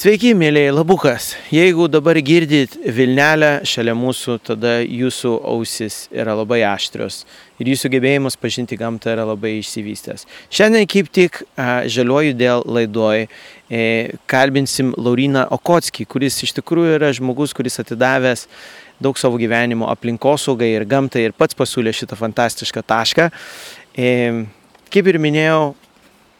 Sveiki, mėlyje labukas. Jeigu dabar girdit Vilnelę šalia mūsų, tada jūsų ausis yra labai aštrios ir jūsų gebėjimas pažinti gamtą yra labai išsivystęs. Šiandien kaip tik žaliuoju dėl laidoj e, kalbinsim Lauriną Okotskį, kuris iš tikrųjų yra žmogus, kuris atidavęs daug savo gyvenimo aplinkosaugai ir gamtai ir pats pasiūlė šitą fantastišką tašką. E, kaip ir minėjau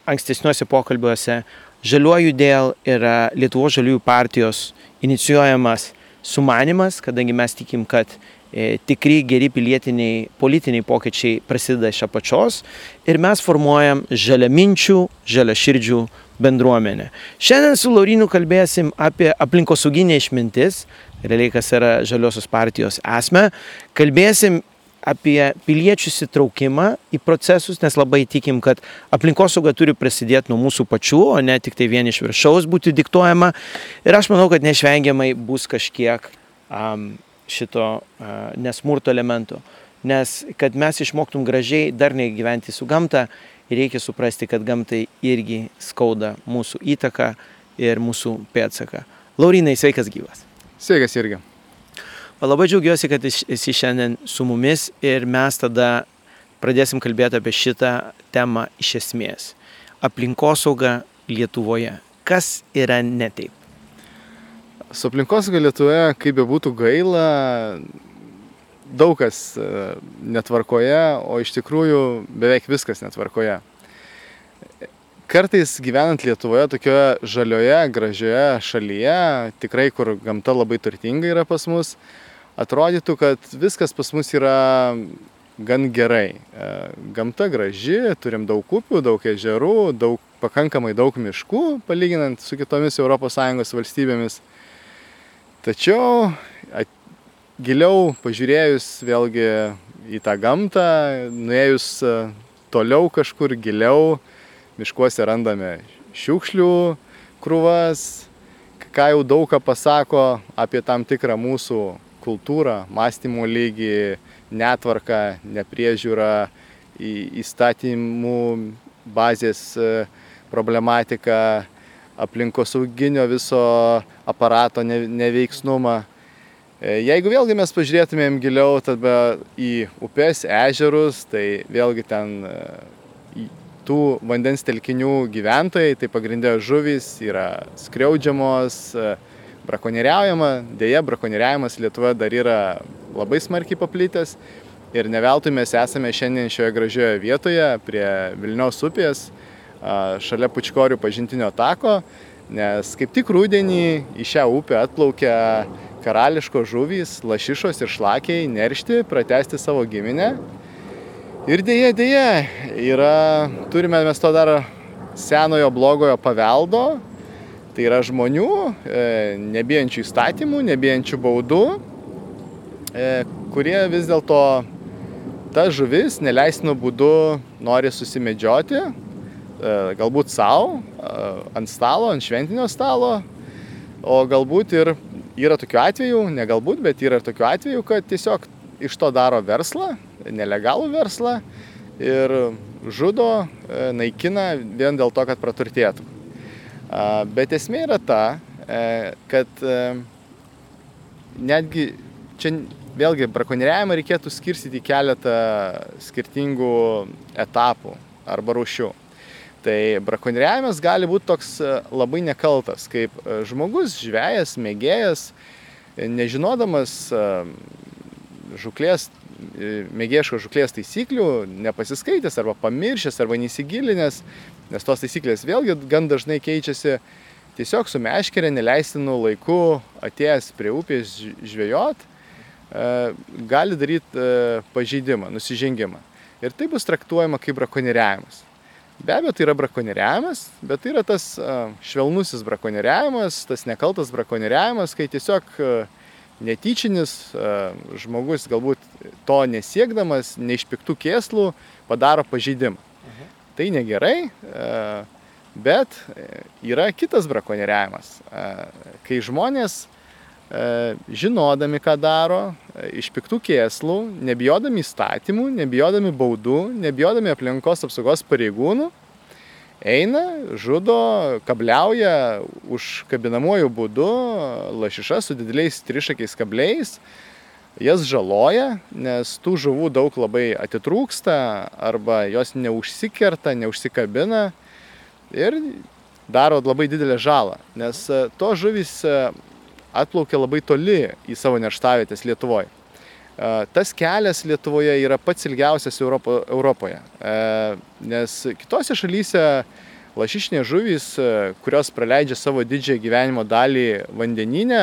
ankstesniuose pokalbiuose, Žaliuoju dėl yra Lietuvo žaliųjų partijos inicijuojamas sumanimas, kadangi mes tikim, kad e, tikri geri pilietiniai politiniai pokyčiai prasideda iš apačios ir mes formuojam žaliaminčių, žaliaširdžių bendruomenę. Šiandien su Laurinu kalbėsim apie aplinkosauginę išmintis, realiai kas yra žaliosios partijos esmė, kalbėsim apie piliečių įsitraukimą į procesus, nes labai tikim, kad aplinkosauga turi prasidėti nuo mūsų pačių, o ne tik tai vien iš viršaus būti diktuojama. Ir aš manau, kad neišvengiamai bus kažkiek um, šito uh, nesmurto elementų. Nes kad mes išmoktum gražiai dar negyventi su gamta, reikia suprasti, kad gamtai irgi skauda mūsų įtaką ir mūsų pėdsaką. Laurinai, sveikas gyvas. Sveikas irgi. Labai džiaugiuosi, kad esi šiandien su mumis ir mes tada pradėsim kalbėti apie šitą temą iš esmės. Aplinkosauga Lietuvoje. Kas yra ne taip? Su aplinkosauga Lietuvoje, kaip be būtų gaila, daug kas e, netvarkoje, o iš tikrųjų beveik viskas netvarkoje. Kartais gyvenant Lietuvoje, tokioje žalioje, gražioje šalyje, tikrai kur gamta labai turtinga yra pas mus, atrodytų, kad viskas pas mus yra gan gerai. E, gamta graži, turim daug upių, daug ežerų, daug, pakankamai daug miškų, palyginant su kitomis ES valstybėmis. Tačiau at, giliau pažiūrėjus vėlgi į tą gamtą, nuėjus e, toliau kažkur giliau, miškuose randame šiukšlių krūvas, ką jau daug ką pasako apie tam tikrą mūsų kultūrą, mąstymo lygį, netvarką, nepriežiūrą, įstatymų bazės e, problematiką, aplinkosauginio viso aparato neveiksnumą. E, jeigu vėlgi mes pažiūrėtumėm giliau tada į upes, ežerus, tai vėlgi ten e, tų vandens telkinių gyventojai, tai pagrindė žuvys yra skriaudžiamos, brakonieriaujama, dėja brakonieriavimas Lietuvoje dar yra labai smarkiai paplitęs ir neveltui mes esame šiandien šioje gražioje vietoje prie Vilniaus upės, šalia Pučkorių pažintinio tako, nes kaip tik rūdienį į šią upę atplaukia karališkos žuvys, lašišos ir šlakiai neršti, pratesti savo giminę. Ir dėja, dėja, yra, turime mes to dar senojo blogojo paveldo, Tai yra žmonių, e, nebijančių įstatymų, nebijančių baudų, e, kurie vis dėlto ta žuvis neleistinų būdų nori susimedžioti, e, galbūt savo, ant stalo, ant šventinio stalo, o galbūt ir yra tokių atvejų, ne galbūt, bet yra ir tokių atvejų, kad tiesiog iš to daro verslą, nelegalų verslą ir žudo, naikina vien dėl to, kad praturtėtų. Bet esmė yra ta, e, kad e, netgi čia vėlgi brakonieriavimą reikėtų skirstyti į keletą skirtingų etapų arba rūšių. Tai brakonieriavimas gali būti toks e, labai nekaltas, kaip žmogus, žvėjas, mėgėjas, nežinodamas žuklės, mėgėjiško žuklės taisyklių, nepasiskaitęs arba pamiršęs arba nesigilinęs, nes tos taisyklės vėlgi gan dažnai keičiasi, tiesiog su meškerė neleistinu laiku atėjęs prie upės žvejot, e, gali daryti e, pažeidimą, nusižengimą. Ir tai bus traktuojama kaip brakonieriavimas. Be abejo, tai yra brakonieriavimas, bet tai yra tas e, švelnusis brakonieriavimas, tas nekaltas brakonieriavimas, kai tiesiog netyčinis žmogus galbūt to nesiekdamas, neišpiktų kėslų, padaro pažeidimą. Tai negerai, bet yra kitas brakonieriavimas, kai žmonės žinodami, ką daro, iš piktų kėslų, nebijodami įstatymų, nebijodami baudų, nebijodami aplinkos apsaugos pareigūnų, eina, žudo, kabliauja užkabinamuoju būdu lašišas su dideliais trišakiais kabliais, jas žaloja, nes tų žuvų daug labai atitrūksta arba jos neužsikerta, neužsikabina ir daro labai didelę žalą, nes to žuvys atplaukia labai toli į savo nerštavietės Lietuvoje. Tas kelias Lietuvoje yra pats ilgiausias Europo, Europoje, nes kitose šalyse lašišinės žuvys, kurios praleidžia savo didžiąją gyvenimo dalį vandeninę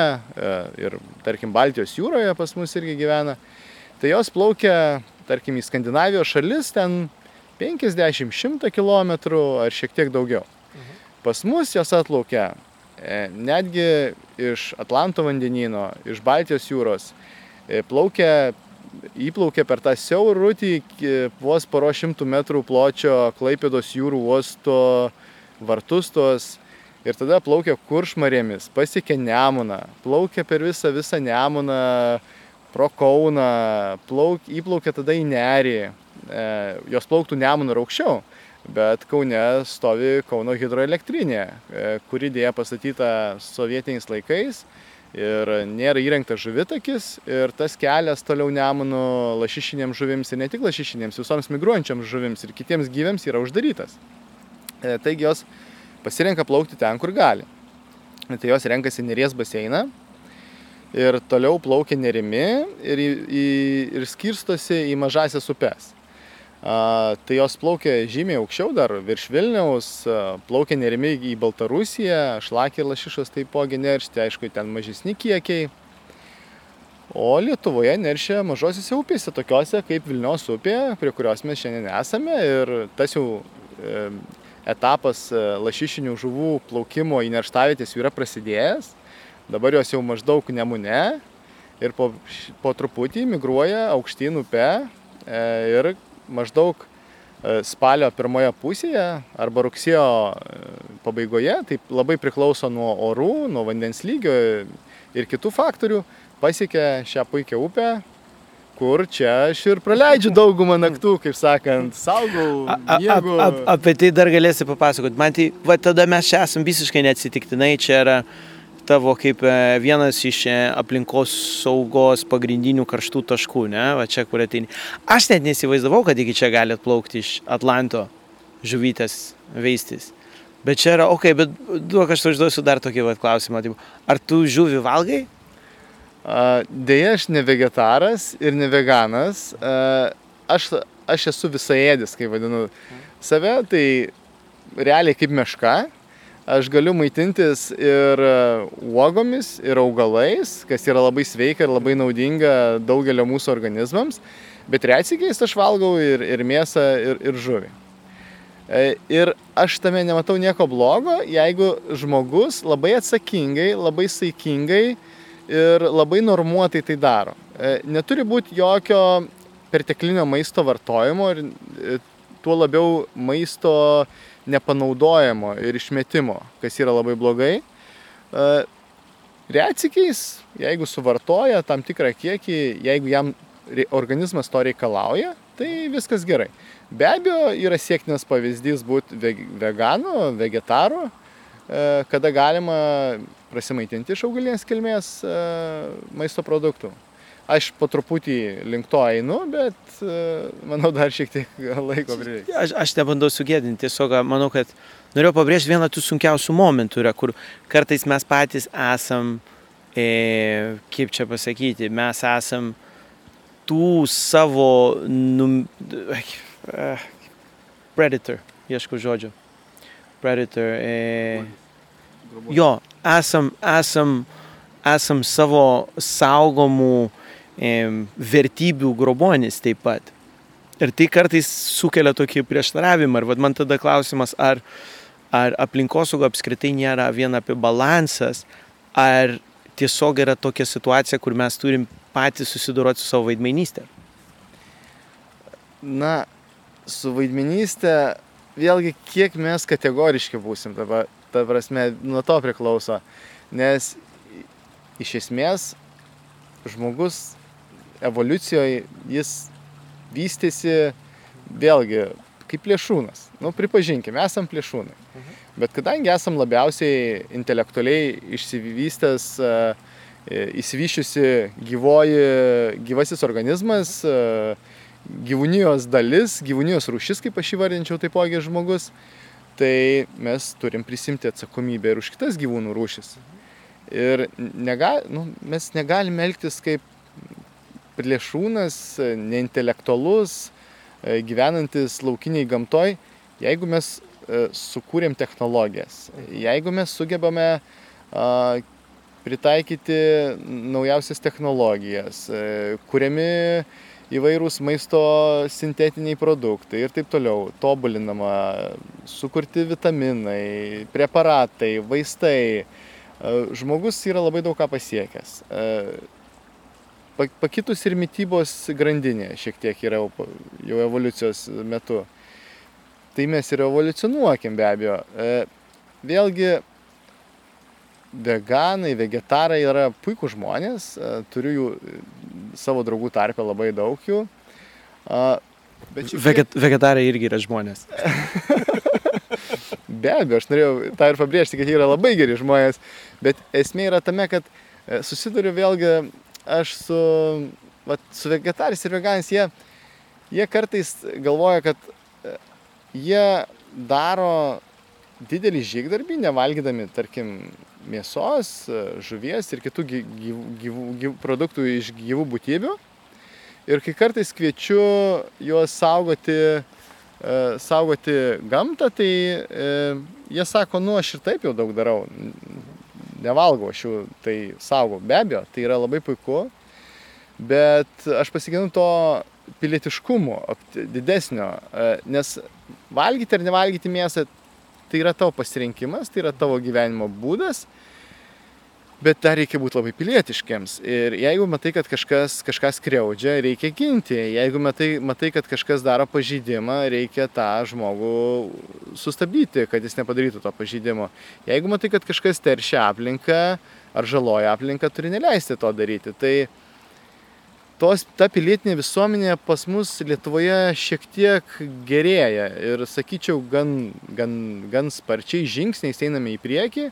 ir, tarkim, Baltijos jūroje pas mus irgi gyvena, tai jos plaukia, tarkim, į Skandinavijos šalis ten 50-100 km ar šiek tiek daugiau. Mhm. Pas mus jos atplaukia e, netgi iš Atlanto vandenino, iš Baltijos jūros plaukia, įplaukia per tą siaurutį vos poro šimtų metrų pločio Klaipėdos jūrų uosto vartus tos ir tada plaukia kuršmarėmis, pasiekė Nemuną, plaukia per visą visą Nemuną, pro Kauną, plauk, įplaukia tada į Nerį, e, jos plauktų Nemuną aukščiau, bet Kaune stovi Kauno hidroelektrinė, e, kuri dėja pastatyta sovietiniais laikais ir nėra įrengtas žuvitakis ir tas kelias toliau Nemunų lašišinėms žuvims ir ne tik lašišinėms, visoms migruojančiams žuvims ir kitiems gyviams yra uždarytas. E, taigi jos pasirenka plaukti ten, kur gali. Tai jos renkasi Neries baseiną ir toliau plaukia nerimi ir, į, ir skirstosi į mažasias upes. Tai jos plaukia žymiai aukščiau dar virš Vilniaus, plaukia nerimi į Baltarusiją, šlakį ir lašišas taipogi neršti, aišku, ten mažesni kiekiai. O Lietuvoje neršia mažosiuose upėse, tokiuose kaip Vilniaus upė, prie kurios mes šiandien esame ir tas jau e, etapas e, lašišinių žuvų plaukimo į nerštavietės jau yra prasidėjęs. Dabar jos jau maždaug nemune ir po, po truputį migruoja aukštyn upe e, ir maždaug e, spalio pirmoje pusėje arba rugsėjo e, pabaigoje, tai labai priklauso nuo orų, nuo vandens lygio ir kitų faktorių, pasiekia šią puikią upę, kur čia aš ir praleidžiu daugumą naktų, kaip sakant, saugau. Jeigu... A, a, a, apie tai dar galėsi papasakoti. Man tai, va tada mes čia esam visiškai neatsitiktinai, čia yra tavo kaip e, vienas iš e, aplinkos saugos pagrindinių karštų taškų, ne, va čia kur ateini. Aš net nesivaizdavau, kad iki čia gali atplaukti iš Atlanto žuvytės veistis. Bet čia yra, okei, okay, bet duok aš užduosiu dar tokį va, klausimą. Taip, ar tu žuvį valgai? Deja, aš ne vegetaras ir ne veganas. Aš, aš esu visaėdis, kaip vadinu save, tai realiai kaip meška aš galiu maitintis ir e, uogomis, ir augalais, kas yra labai sveika ir labai naudinga daugelio mūsų organizmams, bet retsikiais aš valgau ir, ir mėsą, ir, ir žuvį. E, ir aš tame nematau nieko blogo, jeigu žmogus labai atsakingai, labai saikingai ir labai normuotai tai daro. E, neturi būti jokio perteklinio maisto vartojimo ir tuo labiau maisto nepanaudojimo ir išmetimo, kas yra labai blogai. E, Reacikiais, jeigu suvartoja tam tikrą kiekį, jeigu jam organizmas to reikalauja, tai viskas gerai. Be abejo, yra siektinas pavyzdys būti veganu, vegetaru, e, kada galima prasimaitinti iš augalinės kilmės e, maisto produktų aš po truputį link to einu, bet e, manau dar šiek tiek laiko prireiks. Aš, aš nebandau sugėdinti, tiesiog manau, kad norėjau pabrėžti vieną tų sunkiausių momentų, yra, kur kartais mes patys esam, e, kaip čia pasakyti, mes esam tų savo num, e, predator, ieškau žodžio. Predator. E, jo, esam, esam, esam savo saugomų vertybių grobonis taip pat. Ir tai kartais sukelia tokį prieštaravimą. Ir man tada klausimas, ar, ar aplinkosauga apskritai nėra vien apie balansas, ar tiesiog yra tokia situacija, kur mes turim patys susidoroti su savo vaidmenystė. Na, su vaidmenystė, vėlgi, kiek mes kategoriški būsim, ta, ta prasme, nuo to priklauso. Nes iš esmės žmogus evoliucijoje jis vystėsi vėlgi kaip plėšrūnas. Nu, pripažinkime, esam plėšrūnai. Mhm. Bet kadangi esam labiausiai intelektualiai išsivystęs, įsivyšiusi gyvoji, gyvasis organizmas, gyvūnijos dalis, gyvūnijos rūšis, kaip aš įvardinčiau taipogi žmogus, tai mes turim prisimti atsakomybę ir už kitas gyvūnų rūšis. Ir nega, nu, mes negalime elgtis kaip plėšrūnas, neintelektualus, e, gyvenantis laukiniai gamtoj, jeigu mes e, sukūrėm technologijas, jeigu mes sugebame pritaikyti naujausias technologijas, e, kuriami įvairūs maisto sintetiniai produktai ir taip toliau, tobulinama, sukurti vitaminai, preparatai, vaistai. Žmogus yra labai daug ką pasiekęs pakitus ir mytybos grandinė šiek tiek yra jau evoliucijos metu. Tai mes ir evoliucionuokim be abejo. E, vėlgi, veganai, vegetarai yra puikų žmonės, e, turiu jų savo draugų tarpę labai daug jų. Bet šiek... Veget, vegetarai irgi yra žmonės. be abejo, aš norėjau tą ir pabrėžti, kad jie yra labai geri žmonės, bet esmė yra tame, kad e, susiduriu vėlgi aš su, vat, su vegetarais ir veganais, jie, jie kartais galvoja, kad e, jie daro didelį žygdarbį, nevalgydami, tarkim, mėsos, e, žuvies ir kitų gyvų, gyvų, gyvų produktų iš gyvų būtybių. Ir kai kartais kviečiu juos saugoti, e, saugoti gamtą, tai jie sako, nu aš ir taip jau daug darau, nevalgau aš jų, tai saugau. Be abejo, tai yra labai puiku, bet aš pasiginu to pilietiškumo didesnio, e, nes valgyti ar nevalgyti mėsą, tai yra tavo pasirinkimas, tai yra tavo gyvenimo būdas bet dar reikia būt labai pilietiškiems. Ir jeigu matai kad kažkas kažką skriaudžia reikia ginti. Jeigu matai matai kad kažkas daro pažeidimą reikia tą žmogų sustabdyti kad jis nepadarytų to pažeidimo. Jeigu matai kad kažkas teršia aplinką ar žaloja aplinką turi neleisti to daryti. Tai tos ta pilietinė visuomenė pas mus lietuvoje šiek tiek gerėja ir sakyčiau gan gan gan sparčiais žingsniais einame į priekį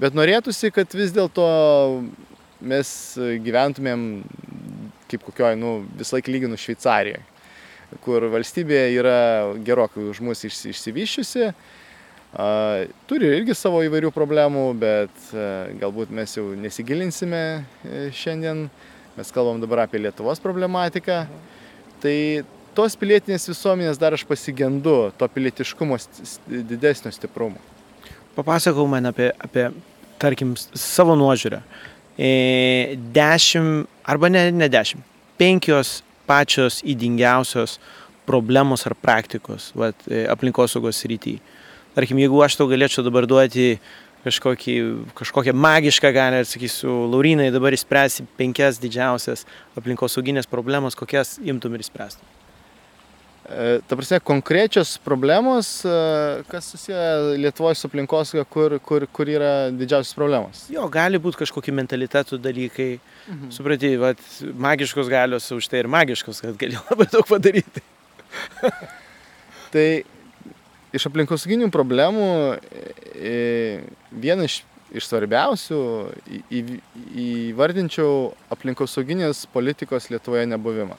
Bet norėtųsi, kad vis dėlto mes gyventumėm kaip kokioj, nu, visą laiką lyginu Šveicarijoje, kur valstybė yra gerokai už mus išsivyščiusi, turi irgi savo įvairių problemų, bet galbūt mes jau nesigilinsime e, šiandien, mes kalbam dabar apie Lietuvos problematiką. Tai tos pilietinės visuomenės dar aš pasigendu, to pilietiškumo didesnio stiprumo. Papasakau man apie, apie tarkim, savo nuožiūrę. E, dešimt, arba ne, ne dešimt, penkios pačios įdingiausios problemos ar praktikos vat, e, aplinkosaugos rytyje. Tarkim, jeigu aš tau galėčiau dabar duoti kažkokį, kažkokią magišką galę ir sakysiu, Laurinai, dabar įspręsi penkias didžiausias aplinkosauginės problemas, kokias imtum ir įspręstum. E, ta prasme, konkrečios problemos, e, kas susiję Lietuvoje su aplinkosauga, kur, kur, kur yra didžiausios problemos? Jo, gali būti kažkokie mentalitetų dalykai. Mhm. Supratai, vat, magiškos galios už tai ir magiškos, kad gali labai daug padaryti. tai iš aplinkosauginių problemų e, viena iš, iš svarbiausių į, į, įvardinčiau aplinkosauginės politikos Lietuvoje nebuvimą.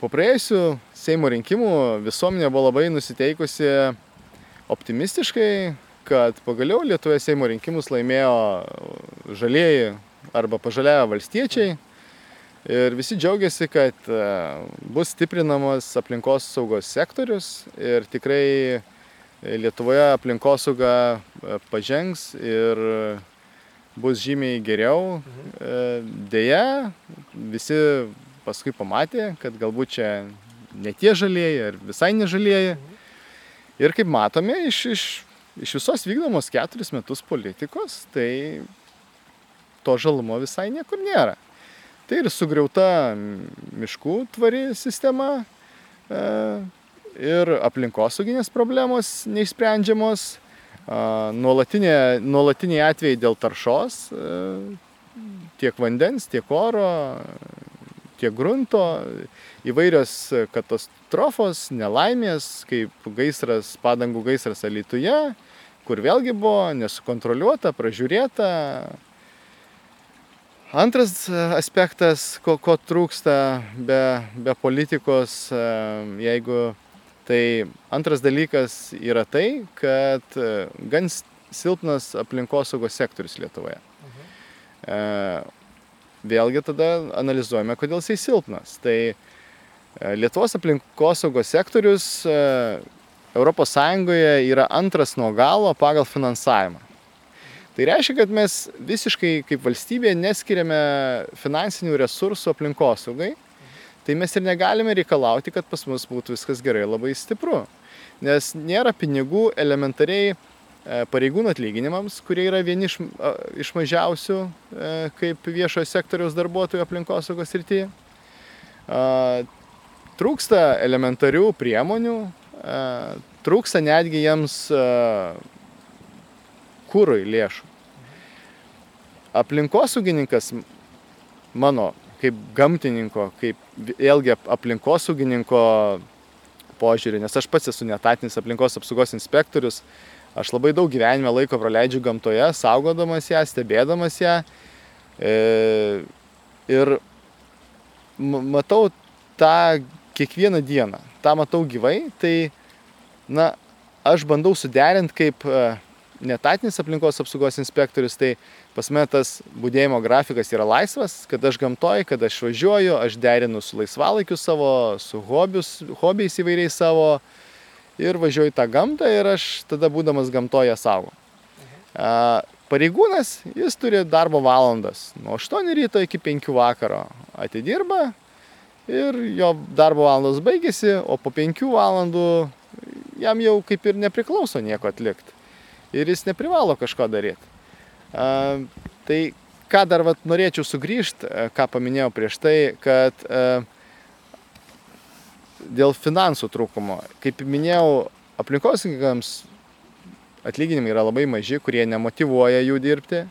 Po praėjusių Seimo rinkimų visuomenė buvo labai nusiteikusi optimistiškai, kad pagaliau Lietuvoje Seimo rinkimus laimėjo žalieji arba pažalėjo valstiečiai. Ir visi džiaugiasi, kad e, bus stiprinamas aplinkos saugos sektorius ir tikrai Lietuvoje aplinkosauga e, pažengs ir bus žymiai geriau. Mhm. E, deja, visi paskui pamatė, kad galbūt čia ne tie žalieji ar visai nežalieji. Ir kaip matome iš, iš, iš visos vykdomos keturis metus politikos, tai to žalumo visai niekur nėra. Tai ir sugriauta miškų tvari sistema e, ir aplinkosauginės problemos neišsprendžiamos, e, nuolatiniai atvejai dėl taršos, e, tiek vandens, tiek oro, tiek grunto, įvairios katastrofos, nelaimės, kaip gaisras, padangų gaisras Alituje, kur vėlgi buvo nesukontroliuota, pražiūrėta. Antras aspektas, ko, ko trūksta be, be politikos, jeigu tai antras dalykas yra tai, kad gan silpnas aplinkosaugos sektorius Lietuvoje. Mhm. Vėlgi tada analizuojame, kodėl jisai silpnas. Tai Lietuvos aplinkosaugos sektorius ES yra antras nuo galo pagal finansavimą. Tai reiškia, kad mes visiškai kaip valstybė neskiriame finansinių resursų aplinkosaugai, tai mes ir negalime reikalauti, kad pas mus būtų viskas gerai labai stipru. Nes nėra pinigų elementariai e, pareigūnų atlyginimams, kurie yra vieni iš, iš mažiausių e, kaip viešojo sektoriaus darbuotojų aplinkosaugos rytyje. Trūksta elementarių priemonių, trūksta netgi jiems kūrui lėšų. Aplinkosaugininkas mano, kaip gamtininko, kaip vėlgi aplinkosaugininko požiūrį, nes aš pats esu netatinis aplinkos apsaugos inspektorius, aš labai daug gyvenime laiko praleidžiu gamtoje, saugodamas ją, stebėdamas ją. E, ir matau tą kiekvieną dieną, tą matau gyvai, tai, na, aš bandau suderinti kaip e, netatinis aplinkos apsaugos inspektorius, tai pas mane tas būdėjimo grafikas yra laisvas, kad aš gamtoj, kad aš važiuoju, aš derinu su laisvalaikiu savo, su hobius, hobiais įvairiais savo ir važiuoju tą gamtą ir aš tada būdamas gamtoje savo. Pareigūnas, jis turi darbo valandas nuo 8 ryto iki 5 vakaro atidirba, ir jo darbo valandos baigėsi, o po penkių valandų jam jau kaip ir nepriklauso nieko atlikti. Ir jis neprivalo kažko daryti. A, tai ką dar vat, norėčiau sugrįžti, ką paminėjau prieš tai, kad a, dėl finansų trūkumo, kaip minėjau, aplinkosaugininkams atlyginimai yra labai maži, kurie nemotivuoja jų dirbti.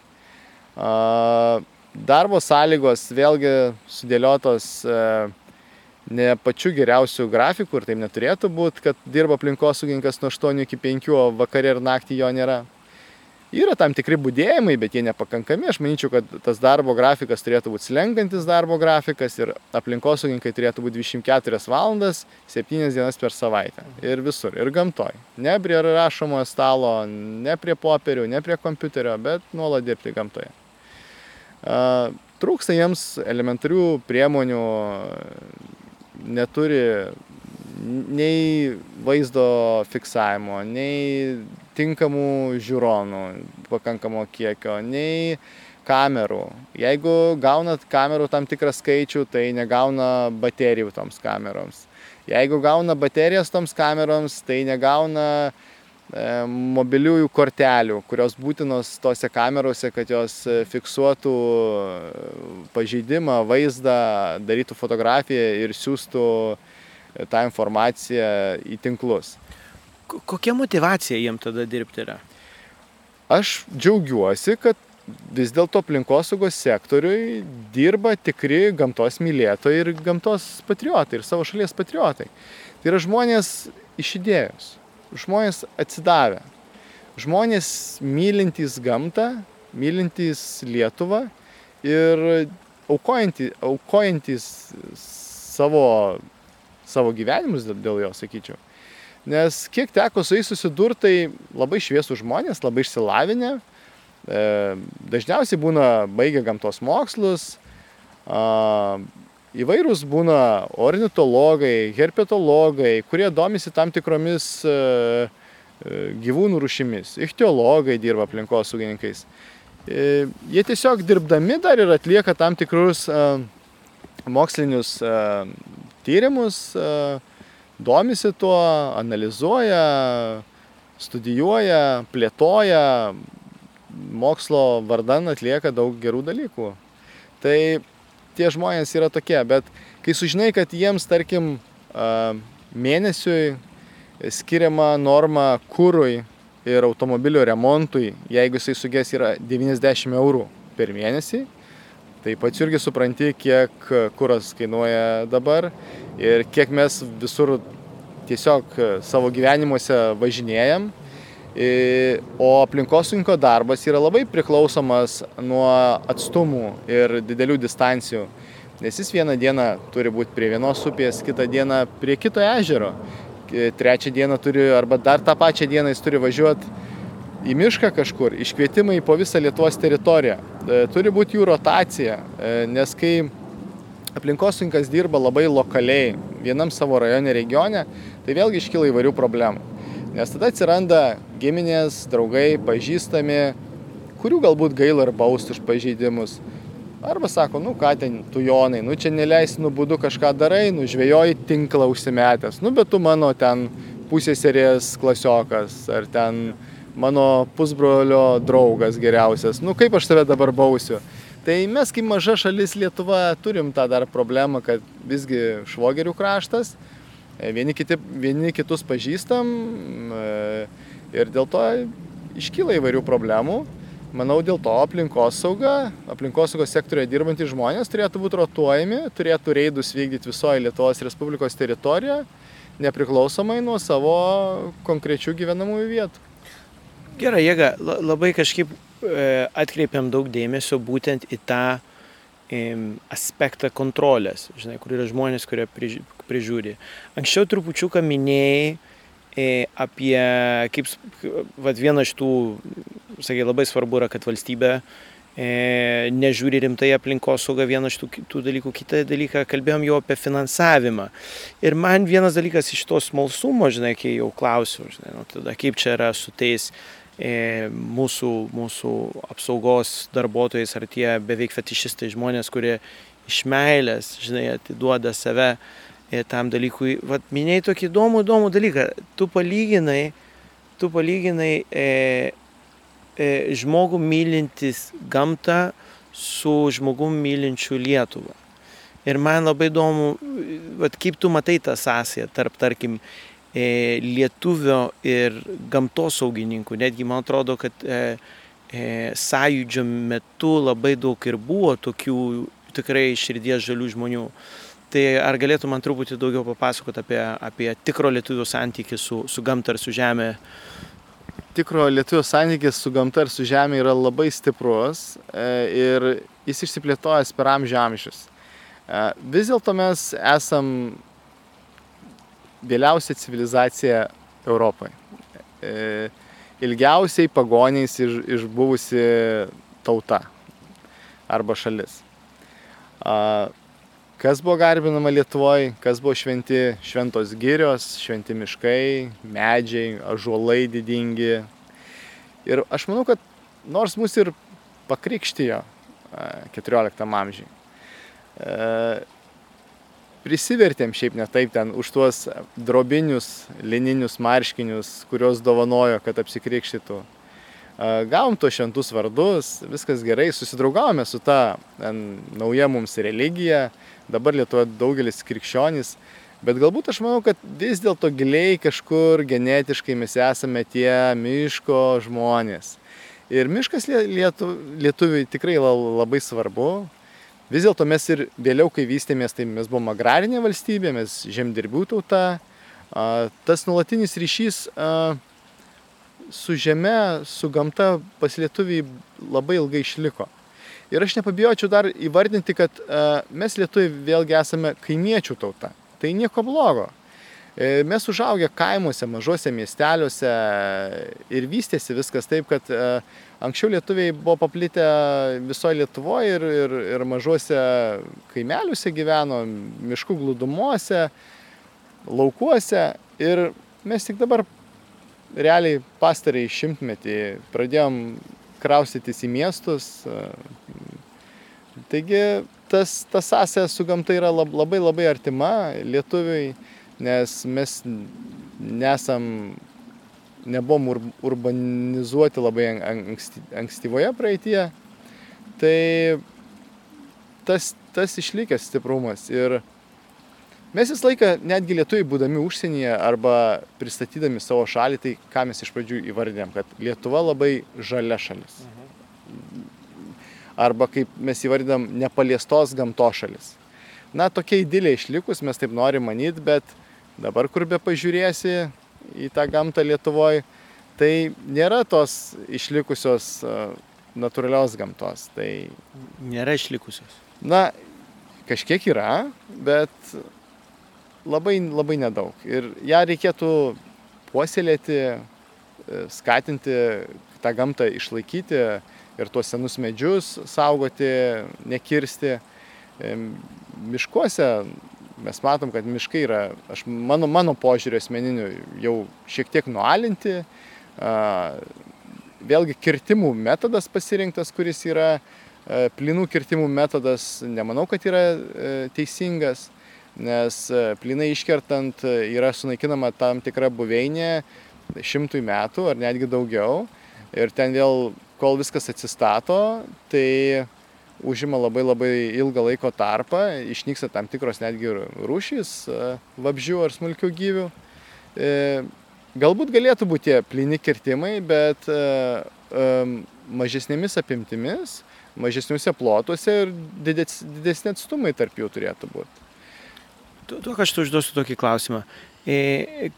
Darbo sąlygos vėlgi sudėliotos ne pačiu geriausiu grafiku ir taip neturėtų būti, kad dirba aplinkosaugininkas nuo 8 iki 5, o vakarė ir naktį jo nėra. Yra tam tikri būdėjimai, bet jie nepakankami. Aš manyčiau, kad tas darbo grafikas turėtų būti slenkantis darbo grafikas ir aplinkosaugininkai turėtų būti 24 valandas, 7 dienas per savaitę. Ir visur, ir gamtoj. Ne prie rašomojo stalo, ne prie popierių, ne prie kompiuterio, bet nuolat dirbti gamtoje. Trūksta jiems elementarių priemonių neturi nei vaizdo fiksavimo, nei tinkamų žiūronų pakankamo kiekio, nei kamerų. Jeigu gaunat kamerų tam tikrą skaičių, tai negauna baterijų toms kameroms. Jeigu gauna baterijas toms kameroms, tai negauna e, mobiliųjų kortelių, kurios būtinos tose kamerose, kad jos fiksuotų pažeidimą, vaizdą, darytų fotografiją ir siūstų tą informaciją į tinklus. Kokia motivacija jiem tada dirbti yra? Aš džiaugiuosi, kad vis dėlto aplinkosaugos sektoriui dirba tikri gamtos mylėtojai ir gamtos patriotai ir savo šalies patriotai. Tai yra žmonės iš idėjos, žmonės atsidavę, žmonės mylintys gamtą, mylintys Lietuvą ir aukojantys, aukojantys savo, savo gyvenimus dėl jo, sakyčiau. Nes kiek teko su jais susidurti, tai labai šviesų žmonės, labai išsilavinę, e, dažniausiai būna baigę gamtos mokslus, įvairūs būna ornitologai, herpetologai, kurie domisi tam tikromis e, e, gyvūnų rušimis, ichtiologai dirba aplinkosaugininkais. E, jie tiesiog dirbdami dar ir atlieka tam tikrus mokslinius tyrimus, domisi tuo, analizuoja, studijuoja, plėtoja, mokslo vardan atlieka daug gerų dalykų. Tai tie žmonės yra tokie, bet kai sužinai, kad jiems, tarkim, mėnesiui skiriama norma kūrui ir automobilio remontui, jeigu jisai sugės yra 90 eurų per mėnesį, Tai pats irgi supranti, kiek kuras kainuoja dabar ir kiek mes visur tiesiog savo gyvenimuose važinėjam. O aplinkosauginko darbas yra labai priklausomas nuo atstumų ir didelių distancijų. Nes jis vieną dieną turi būti prie vienos upės, kitą dieną prie kito ežero. Trečią dieną turi, arba dar tą pačią dieną jis turi važiuoti į mišką kažkur, iškvietimai po visą Lietuvos teritoriją. E, turi būti jų rotacija, e, nes kai aplinkosaugininkas dirba labai lokaliai vienam savo rajone regione, tai vėlgi iškyla įvairių problemų. Nes tada atsiranda giminės, draugai, pažįstami, kurių galbūt gaila ir bausti už pažeidimus. Arba sako, nu ką ten, tu jonai, nu čia neleisinu būdu kažką darai, nu žvėjoji tinklą užsimetęs, nu bet tu mano ten pusėserės klasiokas, ar ten mano pusbrolio draugas geriausias, nu kaip aš tave dabar bausiu. Tai mes kaip maža šalis Lietuva turim tą dar problemą, kad visgi švogerių kraštas, e, vieni, kiti, vieni kitus pažįstam e, ir dėl to iškyla įvairių problemų. Manau, dėl to aplinkos sauga, aplinkos saugos sektorioje dirbantys žmonės turėtų būti rotuojami, turėtų reidus vykdyti visoje Lietuvos Respublikos teritorijoje, nepriklausomai nuo savo konkrečių gyvenamųjų vietų. Gerai, jėga, labai kažkaip e, atkreipiam daug dėmesio būtent į tą aspektą kontrolės, žinai, kur yra žmonės, kurie prižiūri. Anksčiau trupučiuką minėjai e, apie, kaip, vad viena iš tų, sakai, labai svarbu yra, kad valstybė e, nežiūri rimtai aplinkosaugą, vieną iš tų, tų dalykų, kitą dalyką, kalbėjom jau apie finansavimą. Ir man vienas dalykas iš to smalsumo, žinai, kai jau klausiu, žinai, nu, tada kaip čia yra su tais mūsų, mūsų apsaugos darbuotojais ar tie beveik fetišistai žmonės, kurie iš meilės, žinai, atiduoda save e, tam dalykui. Vat minėjai tokį įdomų, įdomų dalyką. Tu palyginai, tu palyginai e, e, žmogų mylintis gamtą su žmogum mylinčiu Lietuvą. Ir man labai įdomu, vat, kaip tu matai tą sąsąją tarp, tarkim, e, lietuvio ir gamtosaugininkų. Netgi man atrodo, kad e, e, sąjūdžio metu labai daug ir buvo tokių tikrai širdies žalių žmonių. Tai ar galėtų man truputį daugiau papasakoti apie, apie tikro lietuvių santykį su, su gamta ir su žemė? Tikro lietuvių santykis su gamta ir su žemė yra labai stiprus e, ir jis išsiplėtojas per amžių amžius. E, vis dėlto mes esam vėliausia civilizacija Europoje. E, ilgiausiai pagoniais iš, išbuvusi tauta arba šalis. Kas buvo garbinama Lietuvoje, kas buvo šventi, šventos girios, šventi miškai, medžiai, ažuolai didingi. Ir aš manau, kad nors mus ir pakrikštijo 14 amžiai, e, prisivertėm šiaip ne taip ten už tuos drobinius lininius marškinius, kuriuos dovanojo, kad apsikrikštytų. Gavom to šventus vardus, viskas gerai, susidraugavome su ta nauja mums religija, dabar Lietuva daugelis krikščionys, bet galbūt aš manau, kad vis dėlto giliai kažkur genetiškai mes esame tie miško žmonės. Ir miškas lietu, lietuviui tikrai labai svarbu, vis dėlto mes ir vėliau, kai vystėmės, tai mes buvom agrarinė valstybė, mes žemdirbių tauta. Tas nuolatinis ryšys su žeme, su gamta pas lietuviai labai ilgai išliko. Ir aš nepabijočiau dar įvardinti, kad mes lietuviai vėlgi esame kaimiečių tauta. Tai nieko blogo. E, mes užaugę kaimuose, mažuose miesteliuose ir vystėsi viskas taip, kad e, anksčiau lietuviai buvo paplitę visoje Lietuvoje ir, ir, ir mažuose kaimeliuose gyveno, miškų glūdumuose, laukuose ir mes tik dabar realiai pastarai šimtmetį pradėjom kraustytis į miestus. E, taigi tas, tas sąsaja su gamta yra labai labai artima lietuviui nes mes nesam, nebuvom ur, urbanizuoti labai anksti, ankstyvoje praeitie, tai tas, tas išlikęs stiprumas. Ir mes visą laiką, netgi lietuviai būdami užsienyje arba pristatydami savo šalį, tai ką mes iš pradžių įvardėm, kad Lietuva labai žalia šalis. Mhm. arba kaip mes įvardinam nepaliestos gamtos šalis. Na, tokia idilė išlikus, mes taip norim manyti, bet dabar kur be pažiūrėsi į tą gamtą Lietuvoje, tai nėra tos išlikusios natūralios gamtos. Tai... Nėra išlikusios. Na, kažkiek yra, bet labai, labai nedaug. Ir ją reikėtų puoselėti, skatinti tą gamtą išlaikyti ir tuos senus medžius saugoti, nekirsti. Miškuose mes matom, kad miškai yra, aš, mano, mano požiūrį asmeniniu, jau šiek tiek nualinti. Vėlgi kirtimų metodas pasirinktas, kuris yra plinų kirtimų metodas, nemanau, kad yra teisingas, nes plinai iškertant yra sunaikinama tam tikra buveinė šimtui metų ar netgi daugiau. Ir ten vėl, kol viskas atsistato, tai užima labai labai ilgą laiko tarpą, išnyksta tam tikros netgi rūšys vabžių ar smulkių gyvių. E, galbūt galėtų būti tie plini kirtimai, bet e, mažesnėmis apimtimis, mažesniuose plotuose ir didesni atstumai tarp jų turėtų būti. Tuo, kad aš tu užduosiu tokį klausimą. E,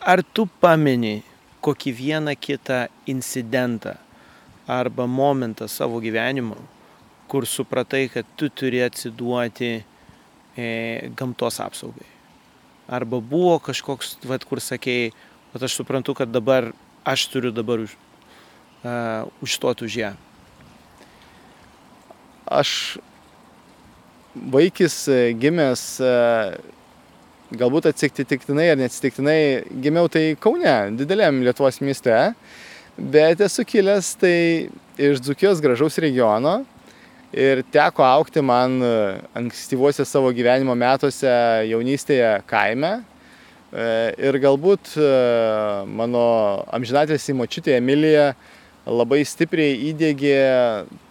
ar tu pameni kokį vieną kitą incidentą arba momentą savo gyvenimo, kur supratai, kad tu turi atsiduoti e, gamtos apsaugai? Arba buvo kažkoks, vat, kur sakėjai, kad aš suprantu, kad dabar aš turiu dabar už, uh, užstoti už ją? Aš vaikis gimęs uh, galbūt atsitiktinai ar neatsitiktinai gimiau tai Kaune, dideliam Lietuvos mieste, bet esu kilęs tai iš Dzukijos gražaus regiono ir teko aukti man ankstyvuose savo gyvenimo metuose jaunystėje kaime. Ir galbūt mano amžinatės įmočiutė Emilija labai stipriai įdėgė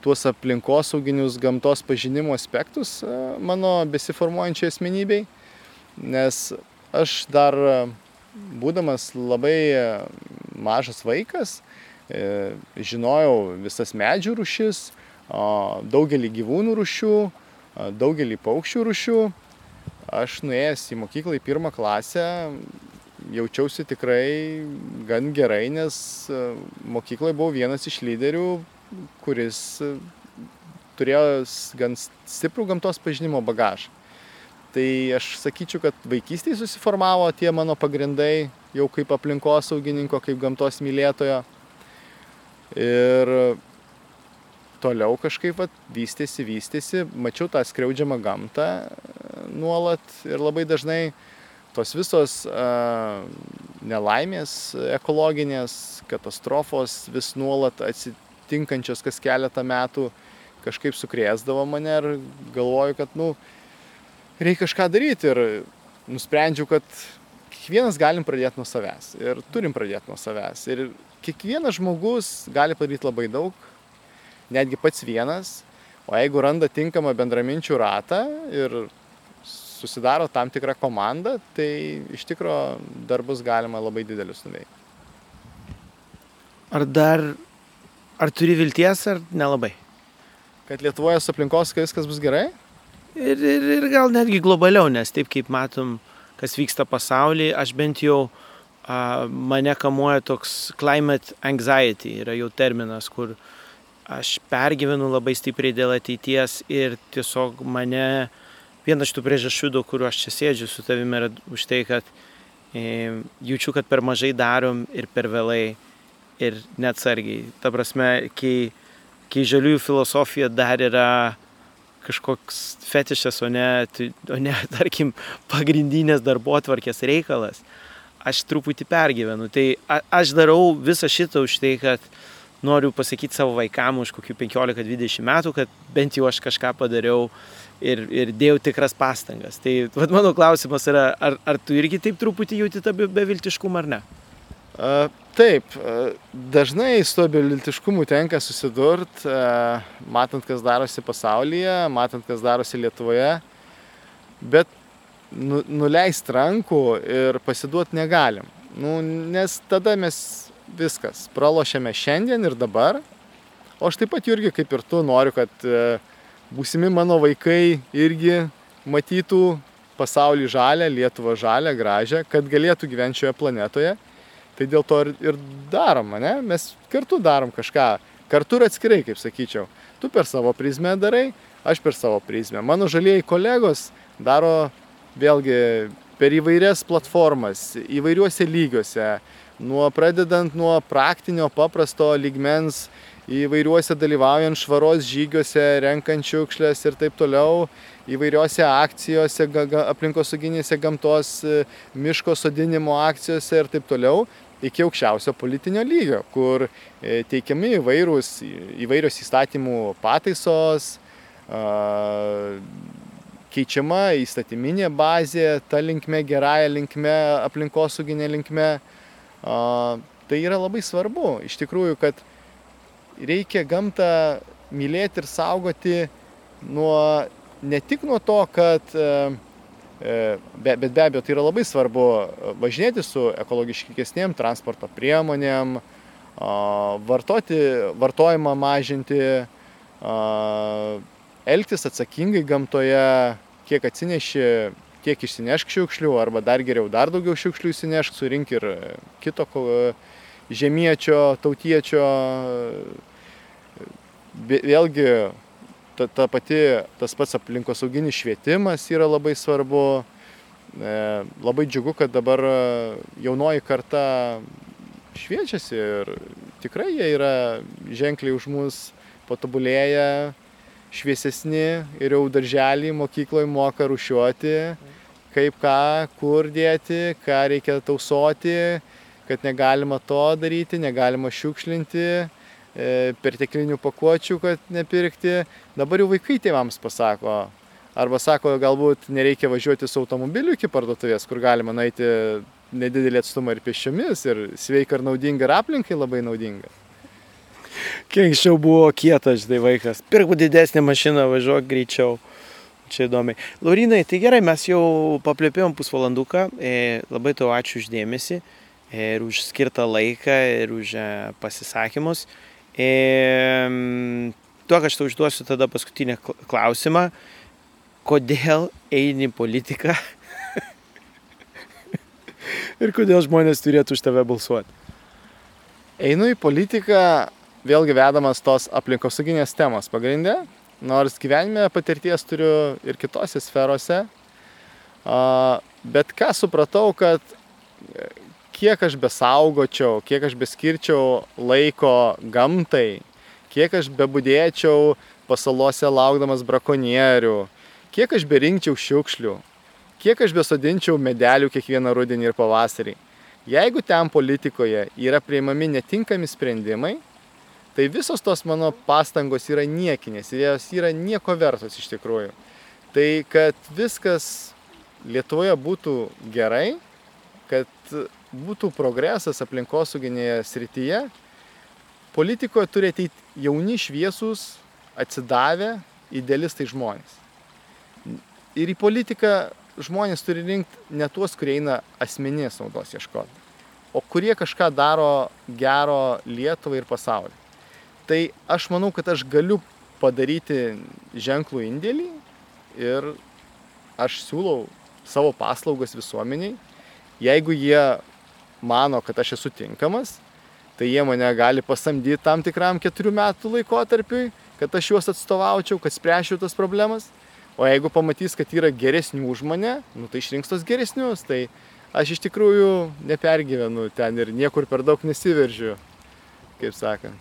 tuos aplinkosauginius gamtos pažinimo aspektus mano besiformuojančiai asmenybei nes aš dar būdamas labai mažas vaikas, e, žinojau visas medžių rušis, daugelį gyvūnų rušių, daugelį paukščių rušių. Aš nuėjęs į mokyklą į pirmą klasę jaučiausi tikrai gan gerai, nes e, mokykloje buvau vienas iš lyderių, kuris turėjo gan stiprų gamtos pažinimo bagažą tai aš sakyčiau kad vaikystėj susiformavo tie mano pagrindai jau kaip aplinkosaugininko kaip gamtos mylėtojo. Ir toliau kažkaip vat vystėsi vystėsi mačiau tą skriaudžiamą gamtą nuolat ir labai dažnai tos visos a, nelaimės ekologinės katastrofos vis nuolat atsitinkančios kas keletą metų kažkaip sukrėsdavo mane ir galvoju kad nu reikia kažką daryti ir nusprendžiau, kad kiekvienas galim pradėti nuo savęs ir turim pradėti nuo savęs. Ir kiekvienas žmogus gali padaryti labai daug, netgi pats vienas, o jeigu randa tinkamą bendraminčių ratą ir susidaro tam tikrą komandą, tai iš tikro darbus galima labai didelius nuveikti. Ar dar, ar turi vilties, ar nelabai? Kad Lietuvoje su aplinkos viskas bus gerai? ir, ir, ir gal netgi globaliau, nes taip kaip matom, kas vyksta pasaulyje, aš bent jau a, mane kamuoja toks climate anxiety, yra jau terminas, kur aš pergyvenu labai stipriai dėl ateities ir tiesiog mane, viena iš tų priežasčių, dėl kurių aš čia sėdžiu su tavimi, yra už tai, kad e, jaučiu, kad per mažai darom ir per vėlai ir neatsargiai. Ta prasme, kai, kai žaliųjų filosofija dar yra kažkoks fetišas, o ne, o ne tarkim, pagrindinės darbo atvarkės reikalas, aš truputį pergyvenu. Tai a, aš darau visą šitą už tai, kad noriu pasakyti savo vaikam už kokių 15-20 metų, kad bent jau aš kažką padariau ir, ir dėjau tikras pastangas. Tai vat, mano klausimas yra, ar, ar tu irgi taip truputį jauti tą beviltiškumą ar ne? Taip, dažnai su to beviltiškumu tenka susidurt, matant, kas darosi pasaulyje, matant, kas darosi Lietuvoje, bet nu, nuleisti rankų ir pasiduoti negalim. Nu, nes tada mes viskas pralošiame šiandien ir dabar, O aš taip pat, Jurgi, kaip ir tu, noriu, kad e, būsimi mano vaikai irgi matytų pasaulį žalę, Lietuvą žalę, gražią, kad galėtų gyventi šioje planetoje. Tai dėl to ir, ir darom, ne? Mes kartu darom kažką, kartu ir atskirai, kaip sakyčiau. Tu per savo prizmę darai, aš per savo prizmę. Mano žalieji kolegos daro vėlgi per įvairias platformas, įvairiuose lygiuose, nuo pradedant nuo praktinio paprasto lygmens įvairiuose dalyvaujant švaros žygiuose, renkant šiukšlės ir taip toliau, įvairiuose akcijose, aplinkosauginėse gamtos, miško sodinimo akcijose ir taip toliau, iki aukščiausio politinio lygio, kur e, teikiami įvairūs, įvairios įstatymų pataisos, keičiama įstatyminė bazė, ta linkme, gerąją linkme, aplinkosauginė linkme. Tai yra labai svarbu, iš tikrųjų, kad reikia gamtą mylėti ir saugoti nuo, ne tik nuo to, kad, e, e, bet be abejo, tai yra labai svarbu važinėti su ekologiškesnėm transporto priemonėm, vartoti, vartojimą mažinti, elgtis atsakingai gamtoje, kiek atsineši, tiek išsinešk šiukšlių, arba dar geriau, dar daugiau šiukšlių išsinešk, surink ir kito žemiečio, tautiečio. Vėlgi ta, ta pati, tas pats aplinkosauginis švietimas yra labai svarbu. E, labai džiugu, kad dabar jaunoji karta šviečiasi ir tikrai jie yra ženkliai už mus patobulėję, šviesesni ir jau darželį mokykloje moka rušiuoti, kaip ką, kur dėti, ką reikia tausoti, kad negalima to daryti, negalima šiukšlinti E, perteklinių pakuočių, kad nepirkti. Dabar jau vaikai tėvams pasako. Arba sako, galbūt nereikia važiuoti su automobiliu iki parduotuvės, kur galima nueiti nedidelį atstumą ir pėsčiomis, ir sveika ir naudinga, ir aplinkai labai naudinga. Kiek anksčiau buvo kietas, žinai, vaikas. Pirkų didesnį mašiną, važiuok greičiau. Čia įdomiai. Laurinai, tai gerai, mes jau paplėpėjom pusvalanduką. E, labai tau ačiū uždėmesi e, ir už skirtą laiką ir už e, pasisakymus. E, tuo, kad aš tau užduosiu tada paskutinį klausimą. Kodėl eini politiką? ir kodėl žmonės turėtų už tave balsuoti? Einu į politiką vėlgi vedamas tos aplinkosauginės temos pagrindė, nors gyvenime patirties turiu ir kitose sferose. Bet ką supratau, kad kiek aš besaugočiau, kiek aš beskirčiau laiko gamtai, kiek aš bebudėčiau pasalose laukdamas brakonierių, kiek aš berinkčiau šiukšlių, kiek aš besodinčiau medelių kiekvieną rudenį ir pavasarį. Jeigu ten politikoje yra prieimami netinkami sprendimai, tai visos tos mano pastangos yra niekinės ir jos yra nieko vertos iš tikrųjų. Tai kad viskas Lietuvoje būtų gerai, kad būtų progresas aplinkosauginėje srityje, politikoje turi ateiti jauni šviesus, atsidavę, idealistai žmonės. Ir į politiką žmonės turi rinkti ne tuos, kurie eina asmeninės naudos ieškoti, o kurie kažką daro gero Lietuvai ir pasauliu. Tai aš manau, kad aš galiu padaryti ženklų indėlį ir aš siūlau savo paslaugas visuomeniai. Jeigu jie mano, kad aš esu tinkamas, tai jie mane gali pasamdyti tam tikram keturių metų laikotarpiui, kad aš juos atstovaučiau, kad spręšiu tas problemas. O jeigu pamatys, kad yra geresnių už mane, nu, tai išrinks tos geresnius. Tai aš iš tikrųjų nepergyvenu ten ir niekur per daug nesiveržiu, kaip sakant.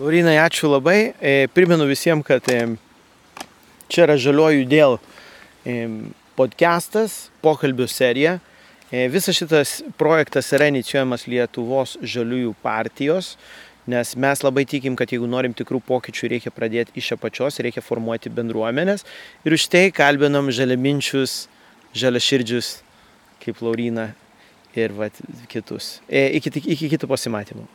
Laurinai, ačiū labai. E, primenu visiems, kad e, čia yra žaliojų dėl e, podcastas, pokalbių serija. E, visas šitas projektas yra inicijuojamas Lietuvos žaliųjų partijos, nes mes labai tikim, kad jeigu norim tikrų pokyčių, reikia pradėti iš apačios, reikia formuoti bendruomenės ir už tai kalbinam žaliaminčius, žaliaširdžius kaip Laurina ir vat, kitus. E, iki, iki kitų pasimatymų.